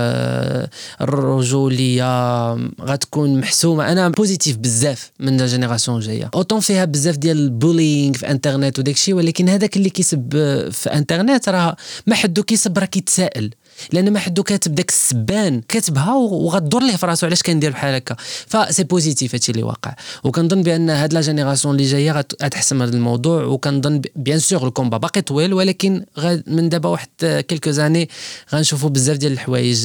الرجوليه غتكون محسومه أنا positif بزاف من la génération الجايه autant فيها بزاف ديال ال bullying في انترنت وداكشي ولكن هذاك اللي كيسب في انترنت راه ما حدو كيسب راه كيتسائل لأن ما حدو كاتب داك السبان كاتبها وغدور ليه في راسو علاش كندير بحال هكا؟ ف c'est positif هادشي اللي واقع. وكنظن بأن هاد la génération اللي جاية غتحسم هذا الموضوع وكنظن bien sûr ال combat باقي طويل ولكن من دابا واحد quelques années غنشوفوا بزاف ديال الحوايج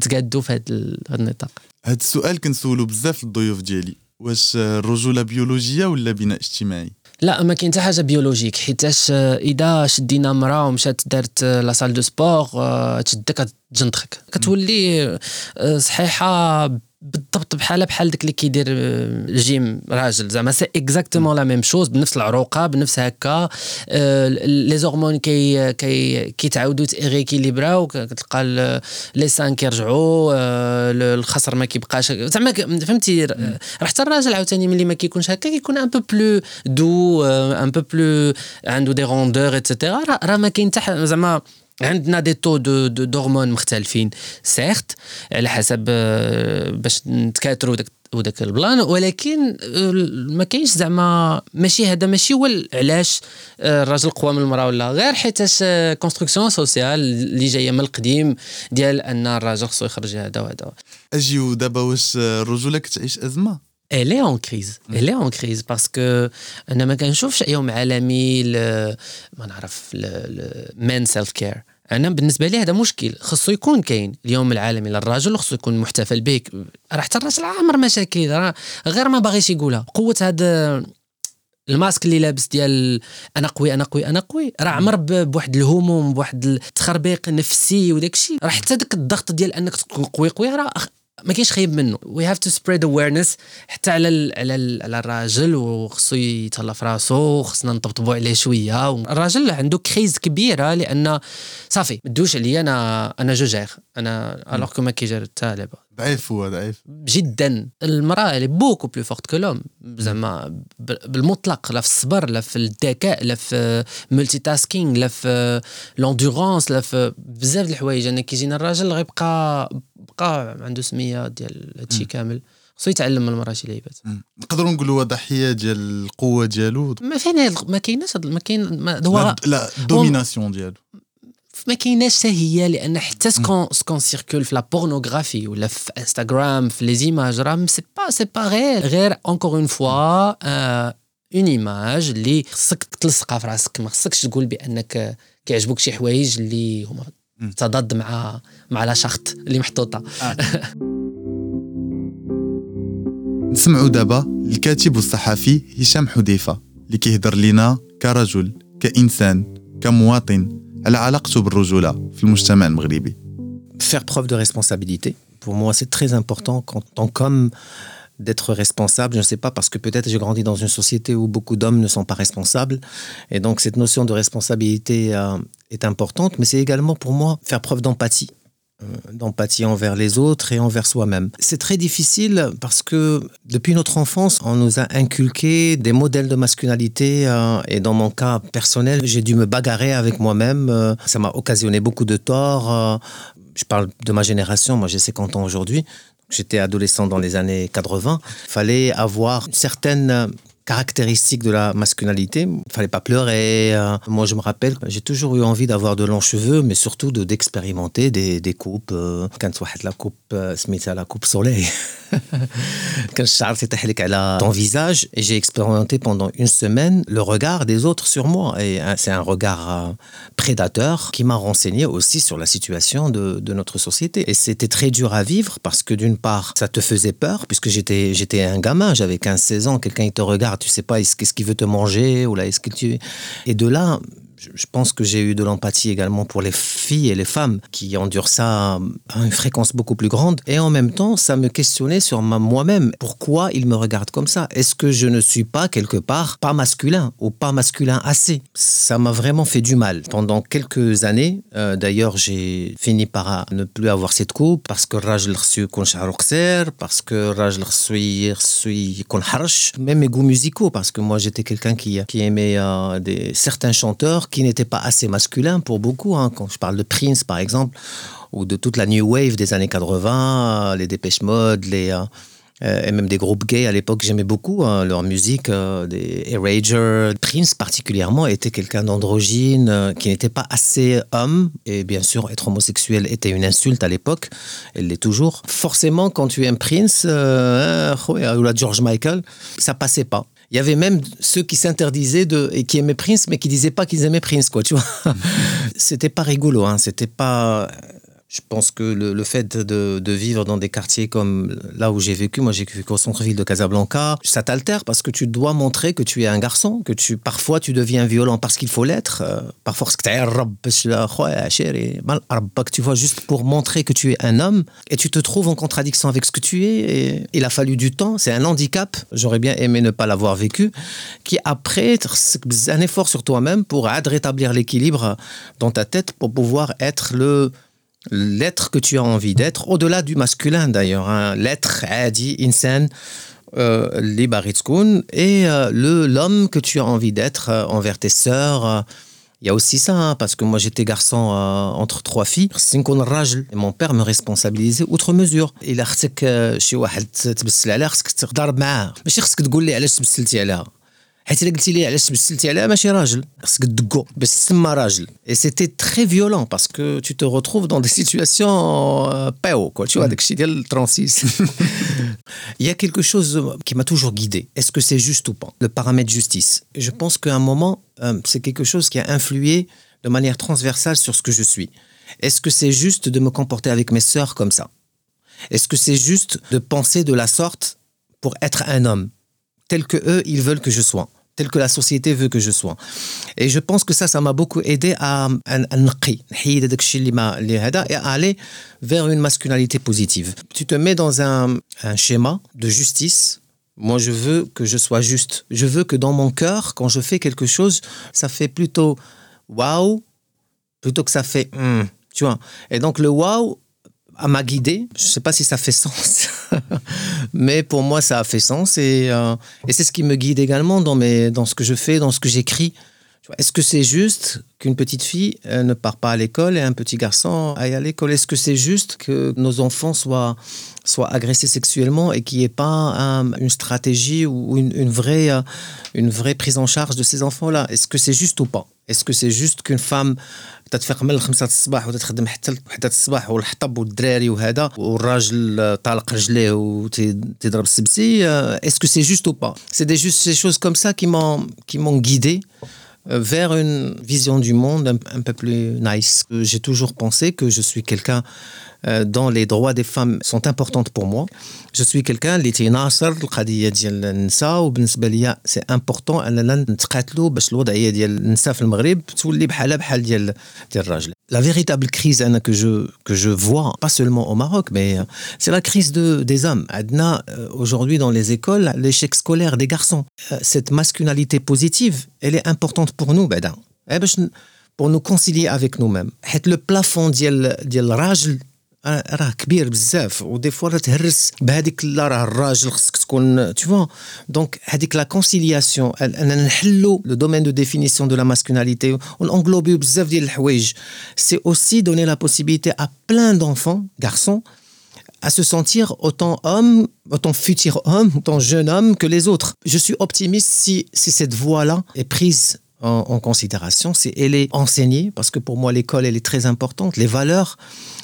تقادوا في هذا النطاق. هاد السؤال كنسولو بزاف الضيوف ديالي. واش الرجولة بيولوجية ولا بناء اجتماعي؟ لا ما كاين حتى حاجة بيولوجيك حيتاش إذا شدينا مراه ومشات دارت لا سال دو سبور تشدك تجنطخك كتولي صحيحة بالضبط بحالها بحال داك اللي كيدير الجيم راجل. زعما c'est exactement la même chose بنفس العروقة بنفس هكا les hormones كي كي كيتعاودوا تيغيكيليبراو كتلقى les seins كيرجعوا الخصر ما كيبقاش زعما فهمتي؟ راه حتى الراجل عاوتاني ملي ما كيكونش هكا كيكون un peu plus de un peu plus عنده des rondeurs et cetera راه ما كاين حتى زعما عندنا des taux de d'hormones مختلفين surtout على حسب باش نتكاثروا داك وداك البلان. ولكن ما كاينش زعما ماشي هذا ماشي هو علاش الراجل قوى من المراه ولا غير حيتاش construction sociale اللي جاية من القديم ديال أن الراجل خصو يخرج هذا وهذا. أجيو دابا واش الرجولة كتعيش أزمة؟ Elle est en crise. Elle est en crise parce que أنا ما كنشوفش يوم عالمي ما نعرف ال men self-care أنا بالنسبة لي هذا مشكل. خصو يكون كاين اليوم العالمي للراجل خصو يكون محتفل به. راه حتى الراجل عامر مشاكل. راه غير ما باغيش يقولها. قوة هذا الماسك اللي لابس ديال أنا قوي أنا قوي أنا قوي. راه عمر بواحد الهموم بواحد التخربيق نفسي وداك الشيء راه حتى داك الضغط ديال أنك تكون قوي قوي راه ما كاينش خايب منه. we have to spread awareness حتى على ال على ال على الراجل وخصو يتهلا في راسو وخصنا نطبطبوا عليه شوية. الراجل عنده crise كبيره لأن صافي ما تدوش عليا أنا أنا je gère. أنا alors que ما كي gère حتى لعبه ضعيف هو ضعيف. جدا. المرأة elle est beaucoup plus forte que l'homme زعما بالمطلق لا في الصبر لا في الذكاء لا في multitasking لا في l'endurance لا في بزاف د الحوايج. أنا كيجينا الراجل غيبقى بقى عنده سمية ديال هادشي كامل. خصو يتعلم من المراه شي لعيبات. نقدروا نقولوا ضحية ديال القوة ديالو؟ ما فين ما كايناش ما كاين هو لا ال domination ديالو. ما كايناش حتى هي لأن حتى ce qu'on ce qu'on circule في la pornographie ولا في انستغرام في les images راه c'est pas c'est pas غير غير encore une fois une image اللي خصك تلصقها في راسك. ما خصكش تقول بأنك كيعجبوك شي حوايج اللي هما تضاد مع مع لا شارت اللي محطوطة. نسمعوا دابا الكاتب والصحفي هشام حذيفة اللي كيهضر لينا كرجل كإنسان كمواطن على علاقته بالرجولة في المجتمع المغربي. Faire preuve de responsabilité. Pour moi, c'est très important quand, tant qu'homme d'être responsable. Je ne sais pas parce que peut-être j'ai grandi dans une société où beaucoup d'hommes ne sont pas responsables. Et donc cette notion de responsabilité euh, est importante, mais c'est également pour moi faire preuve d'empathie euh, d'empathie envers les autres et envers soi-même. C'est très difficile parce que depuis notre enfance, on nous a inculqué des modèles de masculinité euh, et dans mon cas personnel, j'ai dû me bagarrer avec moi-même. ça m'a occasionné beaucoup de torts. je parle de ma génération, moi j'ai 50 ans aujourd'hui. J'étais adolescent dans les années 80. Il fallait avoir certaines caractéristiques de la masculinité. Il ne fallait pas pleurer. Hein. Moi, je me rappelle, j'ai toujours eu envie d'avoir de longs cheveux, mais surtout de, d'expérimenter des, coupes. Euh, quand tu la coupe, euh, la coupe soleil. Quand je ton visage, et j'ai expérimenté pendant une semaine le regard des autres sur moi. Et hein, c'est un regard euh, prédateur qui m'a renseigné aussi sur la situation de, de notre société. Et c'était très dur à vivre parce que d'une part, ça te faisait peur, puisque j'étais, j'étais un gamin, j'avais 15-16 ans, quelqu'un il te regarde tu sais pas qu'est-ce qu'il veut te manger ou là est-ce que tu et de là je pense que j'ai eu de l'empathie également pour les filles et les femmes qui endurent ça à une fréquence beaucoup plus grande. Et en même temps, ça me questionnait sur moi-même. Pourquoi ils me regardent comme ça? Est-ce que je ne suis pas quelque part pas masculin ou pas masculin assez? Ça m'a vraiment fait du mal. Pendant quelques années, euh, d'ailleurs, j'ai fini par ne plus avoir cette coupe parce que Raj l'Rsu parce que Raj l'Rsu même mes goûts musicaux, parce que moi j'étais quelqu'un qui, qui aimait euh, des, certains chanteurs qui n'étaient pas assez masculins pour beaucoup. hein. Quand je parle de Prince par exemple, ou de toute la new wave des années 80, euh, les Dépêche Mode, les, euh, euh, et même des groupes gays à l'époque, j'aimais beaucoup hein, leur musique, euh, des Rager. Prince particulièrement était quelqu'un d'androgyne, euh, qui n'était pas assez homme. Et bien sûr, être homosexuel était une insulte à l'époque, elle l'est toujours. Forcément, quand tu aimes Prince hein, ou la George Michael, ça passait pas. Il y avait même ceux qui s'interdisaient de et qui aimaient Prince, mais qui disaient pas qu'ils aimaient Prince, quoi, tu vois. C'était pas rigolo, hein. C'était pas je pense que le, fait de, vivre dans des quartiers comme là où j'ai vécu, moi j'ai vécu au centre-ville de Casablanca, ça t'altère parce que tu dois montrer que tu es un garçon, que tu parfois tu deviens violent parce qu'il faut l'être, euh, par force que tu vois, juste pour montrer que tu es un homme et tu te trouves en contradiction avec ce que tu es. Et il a fallu du temps, c'est un handicap, j'aurais bien aimé ne pas l'avoir vécu, qui après, un effort sur toi-même pour rétablir l'équilibre dans ta tête pour pouvoir être le l'être que tu as envie d'être, au-delà du masculin d'ailleurs, hein, l'être, adi, insan, euh, les et euh, le l'homme que tu as envie d'être euh, envers tes sœurs. Euh. Il y a aussi ça, hein, parce que moi j'étais garçon euh, entre trois filles. Mon père me responsabilisait outre mesure. Il a dit que je suis un homme, un homme, un homme, حيت الا قلتي لي علاش تبسلتي عليها ماشي راجل خصك تدقو باش تسمى راجل et c'était très violent parce que tu te retrouves dans des situations euh, PO quoi tu vois داكشي ديال 36 il y a quelque chose qui m'a toujours guidé est-ce que c'est juste ou pas le paramètre justice Et je pense qu'à un moment euh, c'est quelque chose qui a influé de manière transversale sur ce que je suis est-ce que c'est juste de me comporter avec mes sœurs comme ça est-ce que c'est juste de penser de la sorte pour être un homme tel que eux, ils veulent que je sois tel que la société veut que je sois. Et je pense que ça, ça m'a beaucoup aidé à, aller vers une masculinité positive. Tu te mets dans un, schéma de justice. Moi, je veux que je sois juste. Je veux que dans mon cœur, quand je fais quelque chose, ça fait plutôt waouh, plutôt que ça fait mm", tu vois. Et donc, le waouh, à m'a guidé. Je ne sais pas si ça fait sens, mais pour moi, ça a fait sens. Et, euh, et c'est ce qui me guide également dans, mes, dans ce que je fais, dans ce que j'écris. Est-ce que c'est juste qu'une petite fille ne part pas à l'école et un petit garçon aille à l'école? Est-ce que c'est juste que nos enfants soient, soient agressés sexuellement et qu'il n'y ait pas un- une stratégie ou une, une vraie, euh, une vraie prise en charge de ces enfants-là? Est-ce que c'est juste ou pas? Est-ce que c'est juste qu'une femme تتفيق من الخمسة الصباح وتخدم حتى وحدة الصباح والحطب والدراري وهذا والراجل آه، طالق رجليه وتضرب السبسي آه، est-ce que c'est juste ou pas c'est des juste ces choses comme ça qui m'ont qui m'ont guidé euh, vers une vision du monde un, un peu plus nice. Euh, J'ai toujours pensé que je suis quelqu'un euh, dont les droits des femmes sont importants pour moi. Je suis quelqu'un اللي تيناصر القضيه ديال النساء وبالنسبه ليا سي امبورطون اننا نتقاتلوا باش الوضعيه ديال النساء في المغرب تولي بحالها بحال ديال ديال الراجل. La véritable crise Anna, que je que je vois pas seulement au Maroc mais euh, c'est la crise de des hommes. عندنا euh, aujourd'hui dans les écoles l'échec scolaire des garçons. Euh, Cette masculinité positive, elle est importante pour nous بعدا. Eh باش ن- pour nous concilier avec nous-mêmes. حيت le plafond ديال ديال الراجل راه راه كبير بزاف ودي فوا راه تهرس بهذيك لا راه الراجل خصك تكون tu vois دونك هذيك لا كونسيلياسيون اننا نحلوا لو دومين دو ديفينيسيون دو لا ماسكولينيتي ونغلوبيو بزاف ديال الحوايج سي اوسي دوني لا بوسيبيليتي ا بلان d'enfants garçons à se sentir autant homme, autant futur homme, autant jeune homme que les autres. Je suis optimiste si, si cette voie-là est prise en, en considération, si elle est enseignée, parce que pour moi l'école elle est très importante. Les valeurs,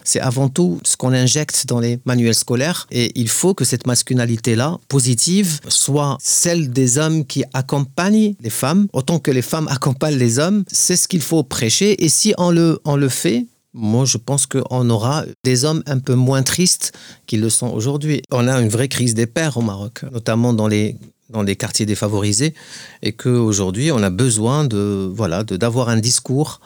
c'est avant tout ce qu'on injecte dans les manuels scolaires et il faut que cette masculinité-là, positive, soit celle des hommes qui accompagnent les femmes, autant que les femmes accompagnent les hommes. C'est ce qu'il faut prêcher et si on le, fait, moi, je pense qu'on aura des hommes un peu moins tristes qu'ils le sont aujourd'hui. On a une vraie crise des pères au Maroc, notamment dans les quartiers défavorisés, et qu'aujourd'hui, on a besoin de voilà d'avoir un discours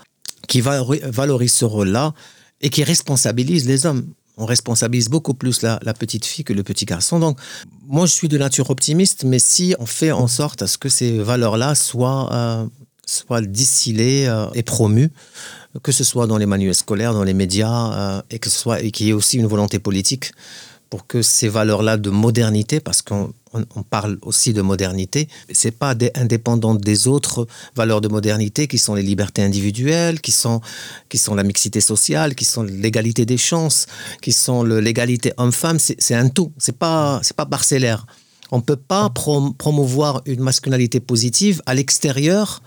qui valori- valorise ce rôle-là et qui responsabilise les hommes. On responsabilise beaucoup plus la, petite fille que le petit garçon. Donc, moi, je suis de nature optimiste, mais si on fait en sorte à ce que ces valeurs-là soient, euh, soient distillées euh, et promues, que ce soit dans les manuels scolaires, dans les médias, euh, et et qu'il y ait aussi une volonté politique pour que ces valeurs-là de modernité, parce qu'on on- on parle aussi de modernité, c'est pas indépendant des autres valeurs de modernité qui sont les libertés individuelles, qui sont qui sont la mixité sociale, qui sont l'égalité des chances, qui sont l'égalité homme-femme. C'est un tout. C'est pas pas parcellaire. On peut pas prom- promouvoir une masculinité positive à l'extérieur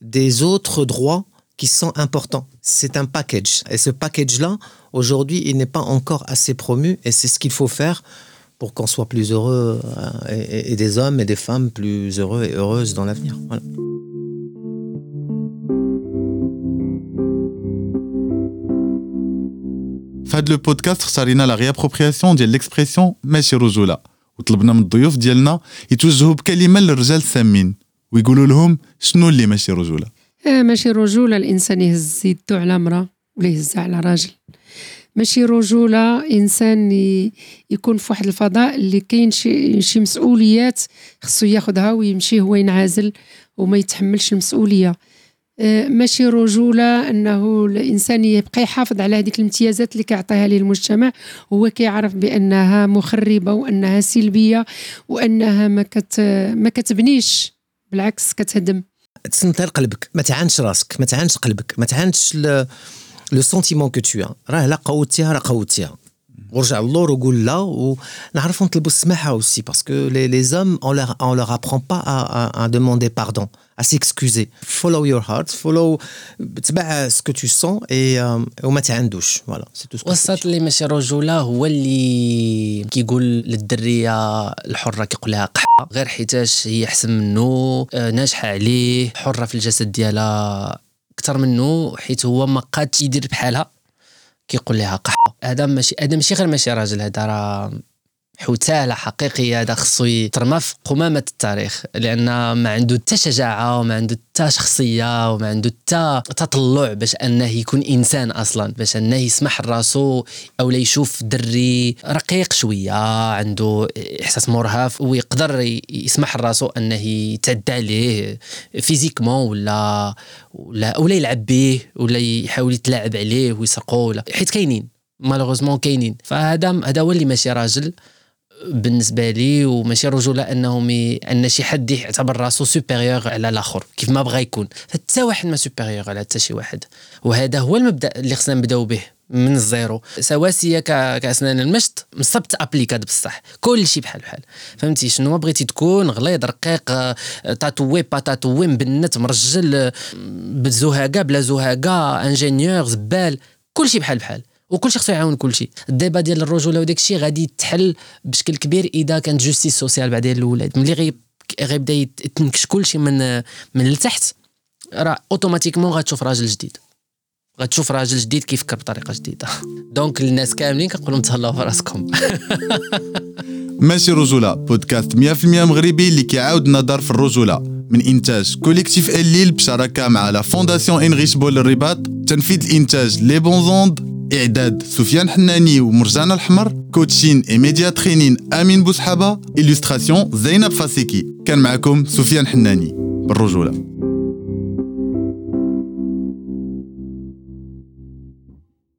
des autres droits qui sont importants. C'est un package. Et ce package-là, aujourd'hui, il n'est pas encore assez promu et c'est ce qu'il faut faire pour qu'on soit plus heureux euh, et, et- et des hommes et des femmes plus heureux et heureuses dans l'avenir. Voilà. في هذا البودكاست اختارينا لا ريابروبرياسيون ديال ليكسبريسيون ماشي رجوله وطلبنا من الضيوف ديالنا يتوجهوا بكلمه للرجال السامين ويقولوا لهم شنو اللي ماشي رجوله آه ماشي رجولة الإنسان يهز يدو على مرة ولا يهز على راجل. ماشي رجولة إنسان يكون في واحد الفضاء اللي كاين شي, مسؤوليات خصو ياخدها ويمشي هو ينعزل وما يتحملش المسؤولية. آه، ماشي رجولة أنه الإنسان يبقى يحافظ على هذيك الامتيازات اللي كيعطيها ليه المجتمع. هو كيعرف بأنها مخربة وأنها سلبية وأنها ما, كت ما كتبنيش بالعكس كتهدم. تسنطر قلبك ما تعانش راسك ما تعانش قلبك ما تعانش لو سونتيمون كو تو راه لا قوتيها راه قوتيها ورجع اللور وقول لا ونعرفوا نطلبوا السماحه اوسي باسكو لي لي زوم on leur on leur apprend pas à, à, à demander pardon à s'excuser follow your heart follow تبع ce que tu sens et euh, وما تعندوش voilà c'est tout ce que je peux وسط اللي ماشي رجوله هو اللي كيقول للدريه الحره كيقول لها قحه غير حيتاش هي احسن منه آه، ناجحه عليه حره في الجسد ديالها أكثر منه حيت هو ما قادش يدير بحالها. كيقول لها قحة. هذا ماشي هذا ماشي غير ماشي راجل هذا راه حثالة حقيقية هذا خصو يترمى في قمامة التاريخ لأن ما عنده حتى شجاعة وما عنده حتى شخصية وما عنده حتى تطلع باش أنه يكون إنسان أصلا باش أنه يسمح لراسو لا يشوف دري رقيق شوية عنده إحساس مرهف ويقدر يسمح لراسو أنه يتعدى عليه physiquement ولا ولا ولا يلعب به ولا يحاول يتلاعب عليه ويسرقو ولا حيت كاينين malheureusement كاينين. فهذا هذا هو اللي ماشي راجل. بالنسبة لي وماشي رجوله أنه mais أن شي حد يعتبر راسو supérieur على الآخر كيف ما بغى يكون. حتى واحد ما supérieur على حتى شي واحد. وهذا هو المبدأ اللي خصنا نبدأو به من ال zéro. سواسيه كأسنان المشط مصبت appliquée بصح. كل شيء بحال بحال. فهمتي؟ شنو بغيتي تكون غليظ رقيق tatoué pas tatoué مبنت مرجل بزهاقة بلا زهاقة ingénieur زبال كل شيء بحال بحال. وكل شيء خصو يعاون كل شيء. ال débat ديال الرجوله وداك الشيء غادي يتحل بشكل كبير إذا كانت justice sociale بعدين الاولاد ملي غي غيبدا يتنكش كل شيء من من التحت راه automatiquement غتشوف راجل جديد. غتشوف راجل جديد كيفكر بطريقة جديدة. donc الناس كاملين كنقول لهم تهلاو في راسكم. ماشي رجولة بودكاست 100% مغربي اللي كيعاود النظر في الرجولة. من إنتاج collectif الليل بشراكة مع la Fondation Heinrich Böll الرباط تنفيذ الإنتاج Les Bonnes Ondes إعداد سفيان حناني ومرجان الحمر coaching et media training آمين بوسحابه illustration زينب فاسيكي. كان معكم سفيان حناني. بالرجولة.